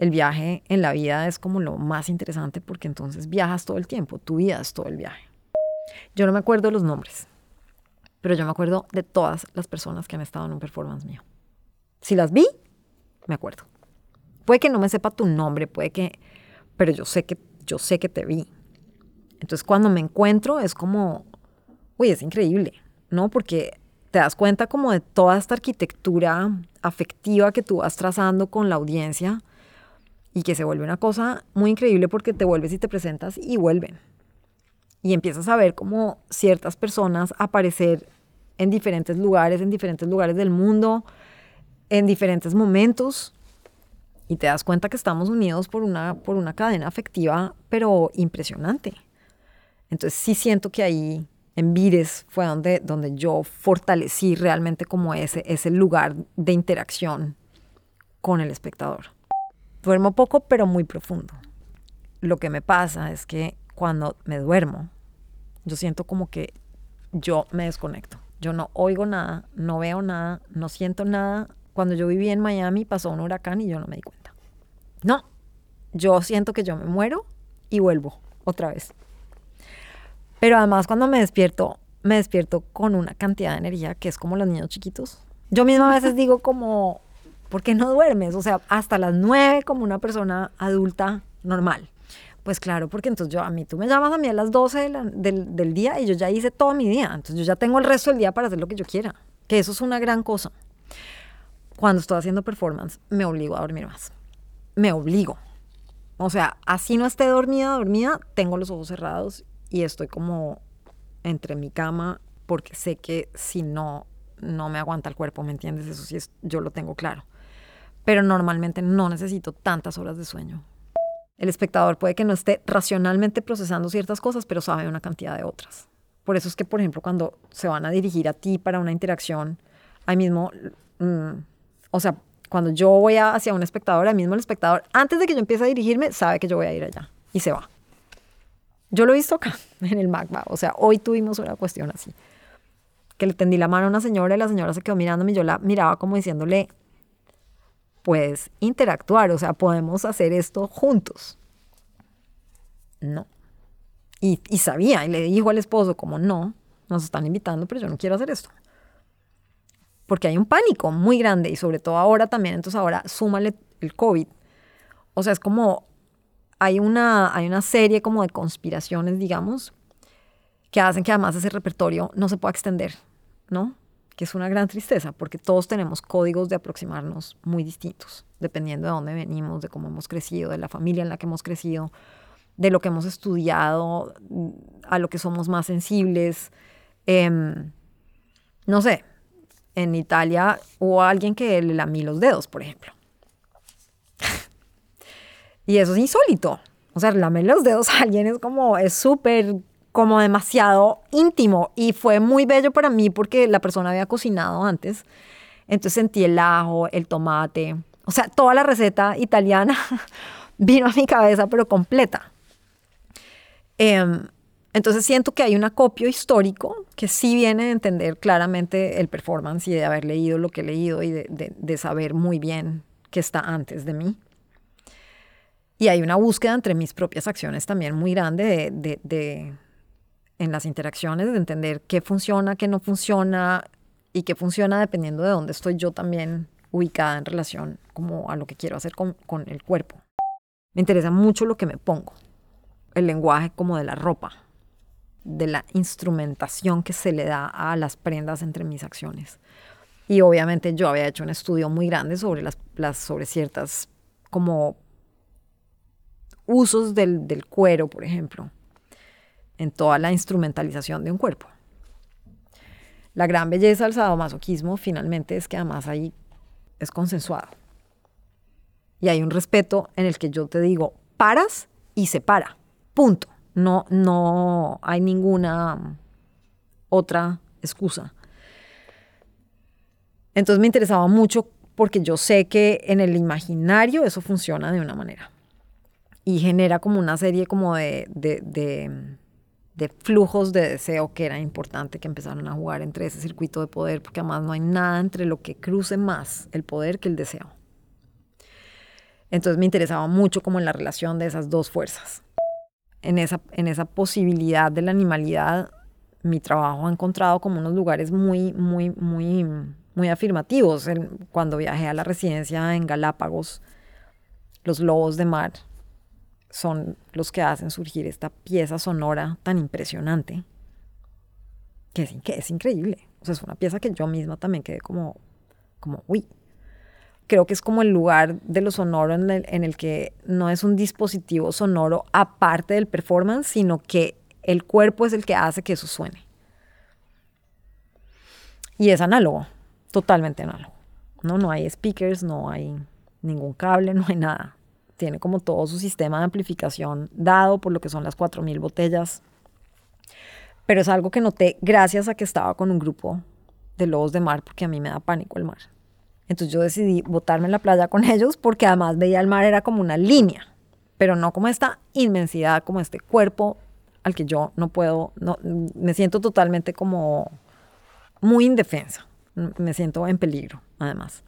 el viaje en la vida es como lo más interesante porque entonces viajas todo el tiempo, tu vida es todo el viaje. Yo no me acuerdo de los nombres, pero yo me acuerdo de todas las personas que han estado en un performance mío. Si las vi, me acuerdo. Puede que no me sepa tu nombre, puede que, pero yo sé que yo sé que te vi. Entonces cuando me encuentro es como, uy, es increíble, ¿no? Porque te das cuenta como de toda esta arquitectura afectiva que tú vas trazando con la audiencia y que se vuelve una cosa muy increíble porque te vuelves y te presentas y vuelven. Y empiezas a ver como ciertas personas aparecer en diferentes lugares, en diferentes lugares del mundo, en diferentes momentos. Y te das cuenta que estamos unidos por una, por una cadena afectiva, pero impresionante. Entonces sí siento que ahí en Vires fue donde, donde yo fortalecí realmente como ese, ese lugar de interacción con el espectador. Duermo poco, pero muy profundo. Lo que me pasa es que cuando me duermo, yo siento como que yo me desconecto. Yo no oigo nada, no veo nada, no siento nada. Cuando yo viví en Miami pasó un huracán y yo no me di cuenta. No, yo siento que yo me muero y vuelvo otra vez. Pero además cuando me despierto, me despierto con una cantidad de energía que es como los niños chiquitos. Yo misma a veces digo como, ¿por qué no duermes? O sea, hasta las nueve como una persona adulta normal. Pues claro, porque entonces yo, a mí, tú me llamas a mí a las 12 del, del, día y yo ya hice todo mi día. Entonces yo ya tengo el resto del día para hacer lo que yo quiera. Que eso es una gran cosa. Cuando estoy haciendo performance, me obligo a dormir más. Me obligo. O sea, así no esté dormida, dormida, tengo los ojos cerrados y estoy como entre mi cama porque sé que si no, no me aguanta el cuerpo, ¿me entiendes? Eso sí, es, yo lo tengo claro. Pero normalmente no necesito tantas horas de sueño. El espectador puede que no esté racionalmente procesando ciertas cosas, pero sabe una cantidad de otras. Por eso es que, por ejemplo, cuando se van a dirigir a ti para una interacción, ahí mismo, mmm, o sea, cuando yo voy hacia un espectador, ahí mismo el espectador, antes de que yo empiece a dirigirme, sabe que yo voy a ir allá y se va. Yo lo he visto acá, en el MACBA. O sea, hoy tuvimos una cuestión así. Que le tendí la mano a una señora y la señora se quedó mirándome y yo la miraba como diciéndole, pues interactuar, o sea, podemos hacer esto juntos. No. Y, y sabía, y le dijo al esposo como, no, nos están invitando, pero yo no quiero hacer esto. Porque hay un pánico muy grande y sobre todo ahora también, entonces ahora súmale el COVID. O sea, es como hay una, hay una serie como de conspiraciones, digamos, que hacen que además ese repertorio no se pueda extender, ¿no? Que es una gran tristeza, porque todos tenemos códigos de aproximarnos muy distintos, dependiendo de dónde venimos, de cómo hemos crecido, de la familia en la que hemos crecido, de lo que hemos estudiado, a lo que somos más sensibles. Em, no sé, en Italia hubo alguien que le lamí los dedos, por ejemplo. Y eso es insólito. O sea, lamer los dedos a alguien es como, es súper, como demasiado íntimo. Y fue muy bello para mí porque la persona había cocinado antes. Entonces sentí el ajo, el tomate. O sea, toda la receta italiana vino a mi cabeza, pero completa. Em, entonces siento que hay un acopio histórico que sí viene de entender claramente el performance y de haber leído lo que he leído y de, de saber muy bien qué está antes de mí. Y hay una búsqueda entre mis propias acciones también muy grande de, en las interacciones, de entender qué funciona, qué no funciona y qué funciona dependiendo de dónde estoy yo también ubicada en relación como a lo que quiero hacer con, con el cuerpo. Me interesa mucho lo que me pongo, el lenguaje como de la ropa, de la instrumentación que se le da a las prendas entre mis acciones. Y obviamente yo había hecho un estudio muy grande sobre, las, las sobre ciertas como usos del, cuero, por ejemplo, en toda la instrumentalización de un cuerpo. La gran belleza del sadomasoquismo finalmente es que además ahí es consensuado. Y hay un respeto en el que yo te digo, paras y se para. Punto. No, no hay ninguna otra excusa. Entonces me interesaba mucho porque yo sé que en el imaginario eso funciona de una manera y genera como una serie como de, de, de, flujos de deseo que era importante que empezaron a jugar entre ese circuito de poder, porque además no hay nada entre lo que cruce más el poder que el deseo. Entonces me interesaba mucho como en la relación de esas dos fuerzas. En esa, en esa posibilidad de la animalidad, mi trabajo ha encontrado como unos lugares muy, muy, muy, muy afirmativos. cuando viajé a la residencia en Galápagos, los lobos de mar son los que hacen surgir esta pieza sonora tan impresionante, que es, que es increíble. O sea, es una pieza que yo misma también quedé como, como, uy, creo que es como el lugar de lo sonoro en el, que no es un dispositivo sonoro aparte del performance, sino que el cuerpo es el que hace que eso suene. Y es análogo, totalmente análogo. No, no hay speakers, no hay ningún cable, no hay nada. Tiene como todo su sistema de amplificación dado por lo que son las 4.000 botellas. Pero es algo que noté gracias a que estaba con un grupo de lobos de mar, porque a mí me da pánico el mar. Entonces yo decidí botarme en la playa con ellos porque además veía el mar era como una línea, pero no como esta inmensidad, como este cuerpo al que yo no puedo, no, me siento totalmente como muy indefensa, me siento en peligro además.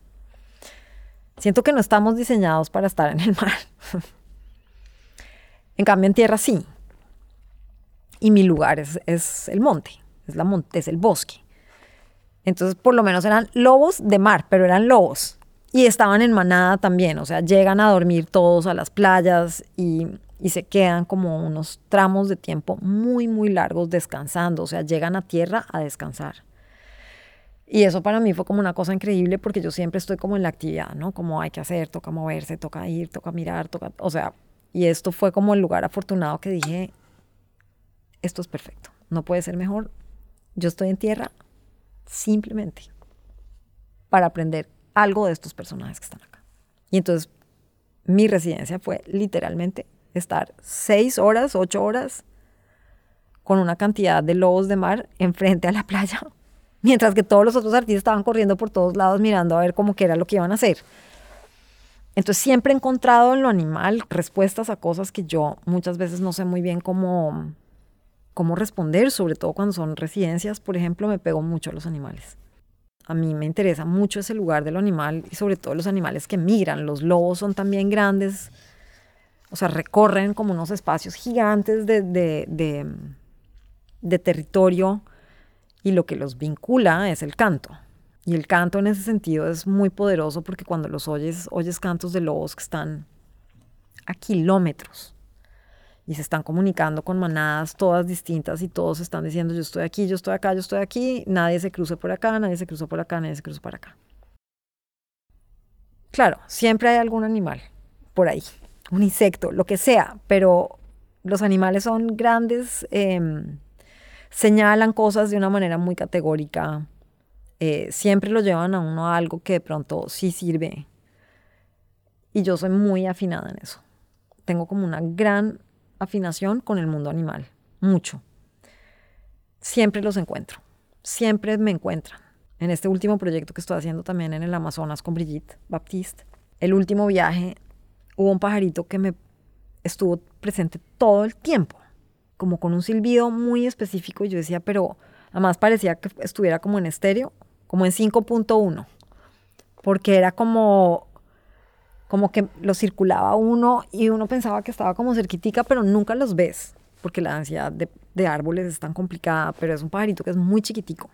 Siento que no estamos diseñados para estar en el mar. en cambio en tierra sí. Y mi lugar es, es el monte, es, la monte, es el bosque. Entonces, por lo menos eran lobos de mar, pero eran lobos. Y estaban en manada también, o sea, llegan a dormir todos a las playas y, se quedan como unos tramos de tiempo muy, muy largos descansando, o sea, llegan a tierra a descansar. Y eso para mí fue como una cosa increíble porque yo siempre estoy como en la actividad, ¿no? Como hay que hacer, toca moverse, toca ir, toca mirar, toca, o sea, y esto fue como el lugar afortunado que dije, esto es perfecto, no puede ser mejor, yo estoy en tierra, simplemente para aprender algo de estos personajes que están acá. Y entonces mi residencia fue literalmente estar seis horas, ocho horas con una cantidad de lobos de mar enfrente a la playa, mientras que todos los otros artistas estaban corriendo por todos lados mirando a ver cómo que era lo que iban a hacer. Entonces siempre he encontrado en lo animal respuestas a cosas que yo muchas veces no sé muy bien cómo, cómo responder, sobre todo cuando son residencias, por ejemplo, me pego mucho a los animales. A mí me interesa mucho ese lugar de lo animal y sobre todo los animales que migran. Los lobos son también grandes, o sea, recorren como unos espacios gigantes de, de, de territorio y lo que los vincula es el canto. Y el canto en ese sentido es muy poderoso porque cuando los oyes, oyes cantos de lobos que están a kilómetros y se están comunicando con manadas todas distintas y todos están diciendo yo estoy aquí, yo estoy acá, yo estoy aquí, nadie se cruce por acá, nadie se cruza por acá, nadie se cruza por acá. Claro, siempre hay algún animal por ahí, un insecto, lo que sea, pero los animales son grandes, em, señalan cosas de una manera muy categórica, eh, siempre lo llevan a uno a algo que de pronto sí sirve. Y yo soy muy afinada en eso. Tengo como una gran afinación con el mundo animal, mucho. Siempre los encuentro, siempre me encuentran. En este último proyecto que estoy haciendo también en el Amazonas con Brigitte Baptiste, el último viaje, hubo un pajarito que me estuvo presente todo el tiempo, como con un silbido muy específico. Yo decía, pero además parecía que estuviera como en estéreo, como en 5.1, porque era como como que lo circulaba uno y uno pensaba que estaba como cerquitica, pero nunca los ves, porque la ansiedad de, árboles es tan complicada, pero es un pajarito que es muy chiquitico.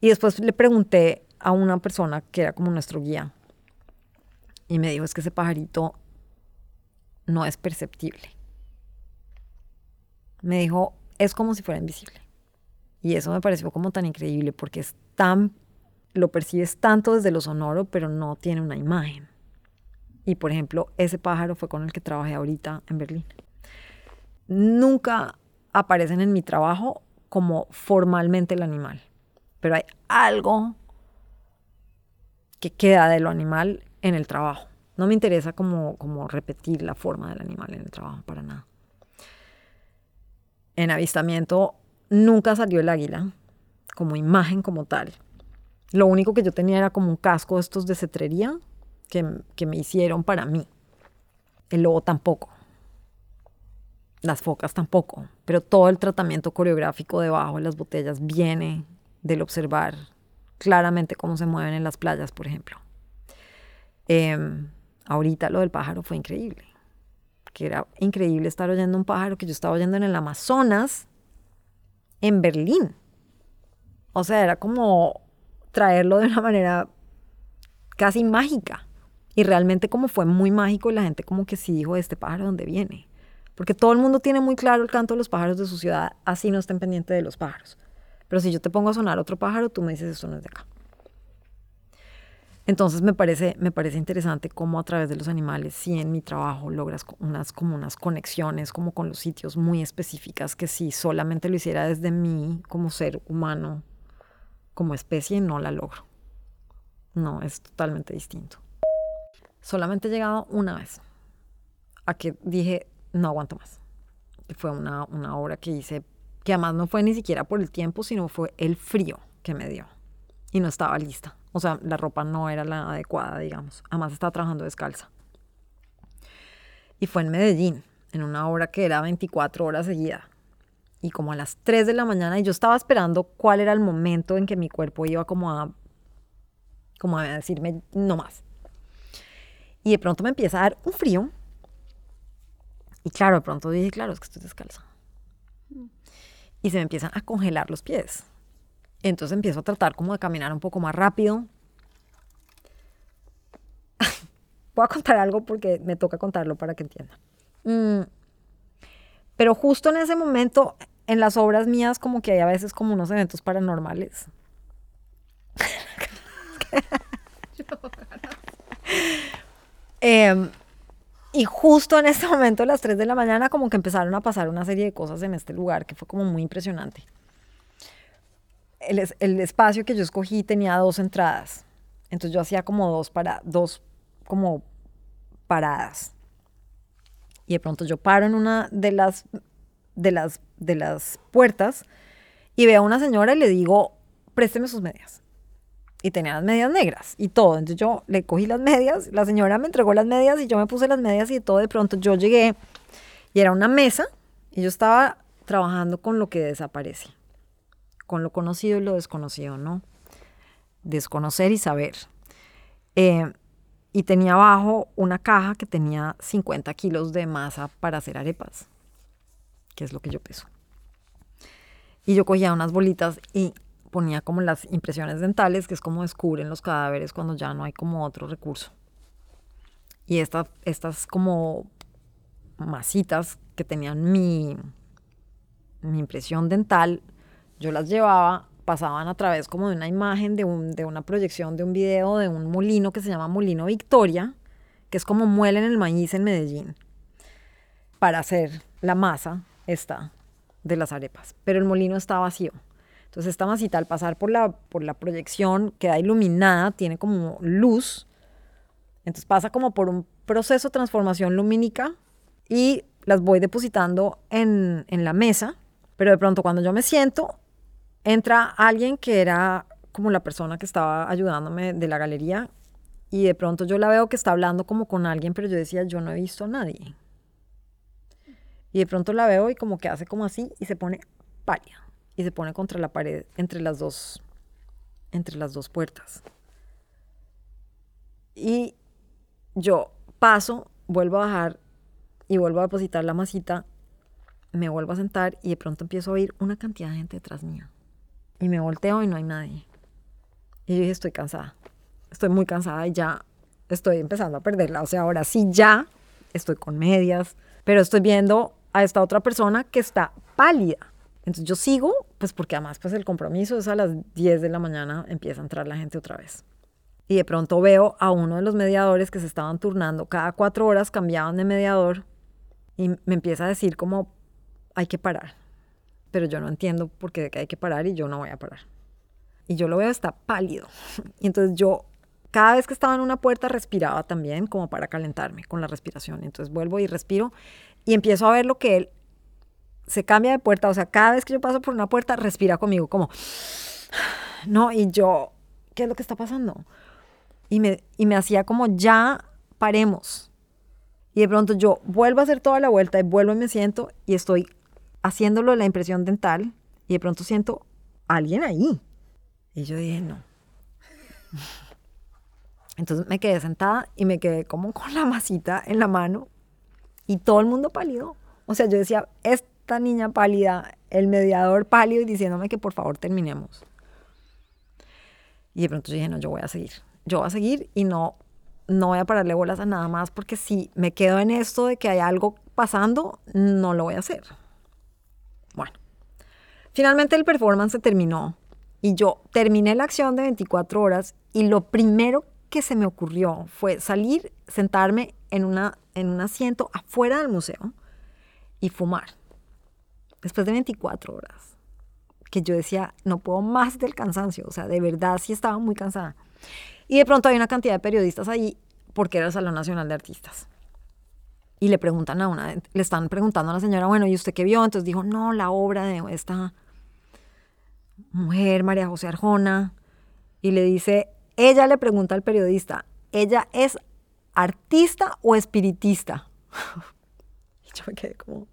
Y después le pregunté a una persona que era como nuestro guía, y me dijo, es que ese pajarito no es perceptible. Me dijo, es como si fuera invisible. Y eso me pareció como tan increíble porque es tan, lo percibes tanto desde lo sonoro, pero no tiene una imagen. Y por ejemplo, ese pájaro fue con el que trabajé ahorita en Berlín. Nunca aparecen en mi trabajo como formalmente el animal, pero hay algo que queda de lo animal en el trabajo. No me interesa como, como repetir la forma del animal en el trabajo, para nada. En avistamiento nunca salió el águila como imagen como tal. Lo único que yo tenía era como un casco estos de cetrería que, me hicieron para mí. El lobo tampoco. Las focas tampoco. Pero todo el tratamiento coreográfico debajo de las botellas viene del observar claramente cómo se mueven en las playas, por ejemplo. Em, ahorita lo del pájaro fue increíble. Que era increíble estar oyendo un pájaro que yo estaba oyendo en el Amazonas, en Berlín. O sea, era como traerlo de una manera casi mágica. Y realmente como fue muy mágico y la gente como que sí dijo, este pájaro, ¿dónde viene? Porque todo el mundo tiene muy claro el canto de los pájaros de su ciudad, así no estén pendientes de los pájaros. Pero si yo te pongo a sonar otro pájaro, tú me dices, eso no es de acá. Entonces me parece, me parece interesante cómo a través de los animales, sí en mi trabajo logras unas, como unas conexiones como con los sitios muy específicas que si solamente lo hiciera desde mí como ser humano, como especie, no la logro. No, es totalmente distinto. Solamente he llegado una vez a que dije, no aguanto más. Fue una, una obra que hice, que además no fue ni siquiera por el tiempo, sino fue el frío que me dio. Y no estaba lista. O sea, la ropa no era la adecuada, digamos. Además estaba trabajando descalza. Y fue en Medellín, en una obra que era 24 horas seguida. Y como a las 3 de la mañana, y yo estaba esperando cuál era el momento en que mi cuerpo iba como a, como a decirme no más. Y de pronto me empieza a dar un frío y claro, de pronto dije, claro, es que estoy descalza. Y se me empiezan a congelar los pies. Entonces empiezo a tratar como de caminar un poco más rápido. Voy a contar algo porque me toca contarlo para que entiendan. Mm. Pero justo en ese momento, en las obras mías, como que hay a veces como unos eventos paranormales. eh, y justo en ese momento, a las 3 de la mañana, como que empezaron a pasar una serie de cosas en este lugar que fue como muy impresionante. El, el espacio que yo escogí tenía dos entradas. Entonces yo hacía como dos, para, dos como paradas. Y de pronto yo paro en una de las, de las, de las puertas y veo a una señora y le digo, présteme sus medias y tenía las medias negras y todo. Entonces yo le cogí las medias, la señora me entregó las medias y yo me puse las medias y todo. De pronto yo llegué y era una mesa y yo estaba trabajando con lo que desaparece, con lo conocido y lo desconocido, ¿no? Desconocer y saber. Eh, y tenía abajo una caja que tenía 50 kilos de masa para hacer arepas, que es lo que yo peso. Y yo cogía unas bolitas y ponía como las impresiones dentales, que es como descubren los cadáveres cuando ya no hay como otro recurso. Y esta, estas como masitas que tenían mi, mi impresión dental, yo las llevaba, pasaban a través como de una imagen, de, un, de una proyección, de un video, de un molino que se llama Molino Victoria, que es como muelen el maíz en Medellín, para hacer la masa esta de las arepas. Pero el molino está vacío. Entonces esta masita al pasar por la, por la proyección queda iluminada, tiene como luz. Entonces pasa como por un proceso de transformación lumínica y las voy depositando en, en la mesa. Pero de pronto cuando yo me siento, entra alguien que era como la persona que estaba ayudándome de la galería y de pronto yo la veo que está hablando como con alguien, pero yo decía, yo no he visto a nadie. Y de pronto la veo y como que hace como así y se pone pálida y se pone contra la pared entre las dos, entre las dos puertas. Y yo paso, vuelvo a bajar y vuelvo a depositar la masita, me vuelvo a sentar y de pronto empiezo a oír una cantidad de gente detrás mía. Y me volteo y no hay nadie. Y yo dije, estoy cansada. Estoy muy cansada y ya estoy empezando a perderla. O sea, ahora sí ya estoy con medias, pero estoy viendo a esta otra persona que está pálida. Entonces yo sigo, pues porque además pues el compromiso es a las 10 de la mañana empieza a entrar la gente otra vez. Y de pronto veo a uno de los mediadores que se estaban turnando, cada cuatro horas cambiaban de mediador y me empieza a decir como hay que parar. Pero yo no entiendo por qué hay que parar y yo no voy a parar. Y yo lo veo, está pálido. Y entonces yo, cada vez que estaba en una puerta, respiraba también como para calentarme con la respiración. Entonces vuelvo y respiro y empiezo a ver lo que él se cambia de puerta, o sea, cada vez que yo paso por una puerta, respira conmigo, como, no, y yo, ¿qué es lo que está pasando? Y me, y me hacía como, ya paremos. Y de pronto yo vuelvo a hacer toda la vuelta y vuelvo y me siento y estoy haciéndolo la impresión dental y de pronto siento alguien ahí. Y yo dije, no. Entonces me quedé sentada y me quedé como con la masita en la mano y todo el mundo pálido. O sea, yo decía, esta niña pálida, el mediador pálido y diciéndome que por favor terminemos. Y de pronto dije, no, yo voy a seguir. Yo voy a seguir y no, no voy a pararle bolas a nada más porque si me quedo en esto de que hay algo pasando, no lo voy a hacer. Bueno, finalmente el performance se terminó y yo terminé la acción de 24 horas y lo primero que se me ocurrió fue salir, sentarme en, una, en un asiento afuera del museo y fumar. Después de 24 horas, que yo decía, no puedo más del cansancio, o sea, de verdad sí estaba muy cansada. Y de pronto hay una cantidad de periodistas ahí, porque era el Salón Nacional de Artistas. Y le preguntan a una, le están preguntando a la señora, bueno, ¿y usted qué vio? Entonces dijo, no, la obra de esta mujer, María José Arjona. Y le dice, ella le pregunta al periodista, ¿ella es artista o espiritista? y yo me quedé como...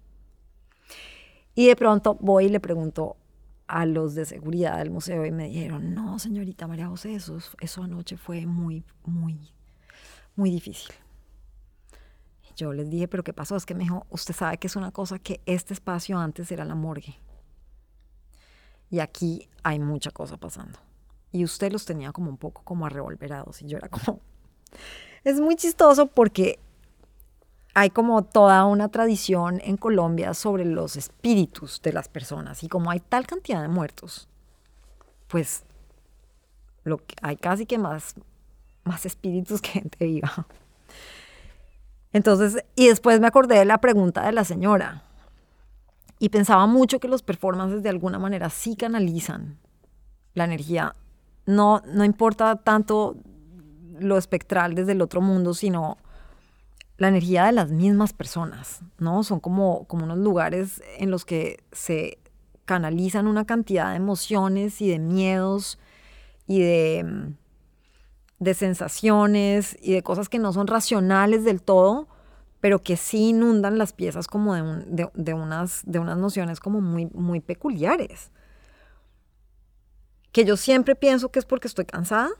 Y de pronto voy y le pregunto a los de seguridad del museo y me dijeron, no, señorita María José, eso, eso anoche fue muy, muy, muy difícil. Yo les dije, pero ¿qué pasó? Es que me dijo, usted sabe que es una cosa que este espacio antes era la morgue. Y aquí hay mucha cosa pasando y usted los tenía como un poco como arrevolverados y yo era como... Es muy chistoso porque hay como toda una tradición en Colombia sobre los espíritus de las personas y como hay tal cantidad de muertos, pues lo que, hay casi que más, más espíritus que gente viva. Entonces, y después me acordé de la pregunta de la señora y pensaba mucho que los performances de alguna manera sí canalizan la energía no, no importa tanto lo espectral desde el otro mundo, sino la energía de las mismas personas, ¿no? Son como, como unos lugares en los que se canalizan una cantidad de emociones y de miedos y de, de sensaciones y de cosas que no son racionales del todo, pero que sí inundan las piezas como de, de, unas, de unas nociones como muy, muy peculiares que yo siempre pienso que es porque estoy cansada,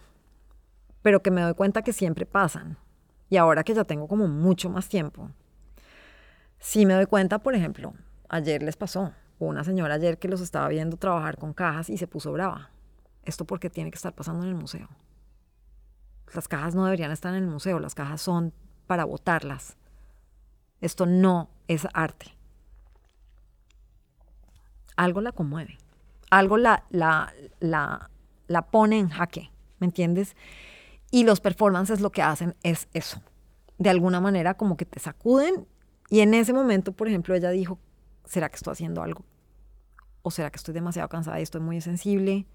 pero que me doy cuenta que siempre pasan. Y ahora que ya tengo como mucho más tiempo, sí me doy cuenta, por ejemplo, ayer les pasó, una señora ayer que los estaba viendo trabajar con cajas y se puso brava. Esto porque tiene que estar pasando en el museo. Las cajas no deberían estar en el museo, las cajas son para botarlas. Esto no es arte. Algo la conmueve algo la, la, la, la pone en jaque, ¿me entiendes? Y los performances lo que hacen es eso. De alguna manera como que te sacuden y en ese momento, por ejemplo, ella dijo, ¿será que estoy haciendo algo? ¿O será que estoy demasiado cansada y estoy muy sensible?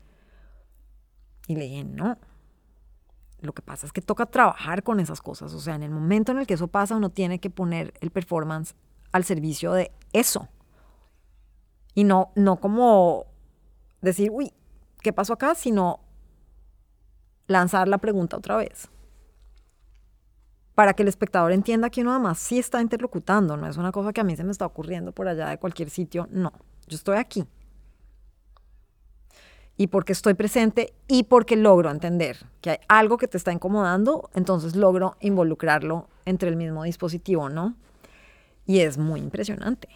Y le dije, no. Lo que pasa es que toca trabajar con esas cosas. O sea, en el momento en el que eso pasa, uno tiene que poner el performance al servicio de eso. Y no, no como decir, uy, ¿qué pasó acá? Sino lanzar la pregunta otra vez. Para que el espectador entienda que uno además sí está interlocutando, no es una cosa que a mí se me está ocurriendo por allá de cualquier sitio, no, yo estoy aquí. Y porque estoy presente y porque logro entender que hay algo que te está incomodando, entonces logro involucrarlo entre el mismo dispositivo, ¿no? Y es muy impresionante.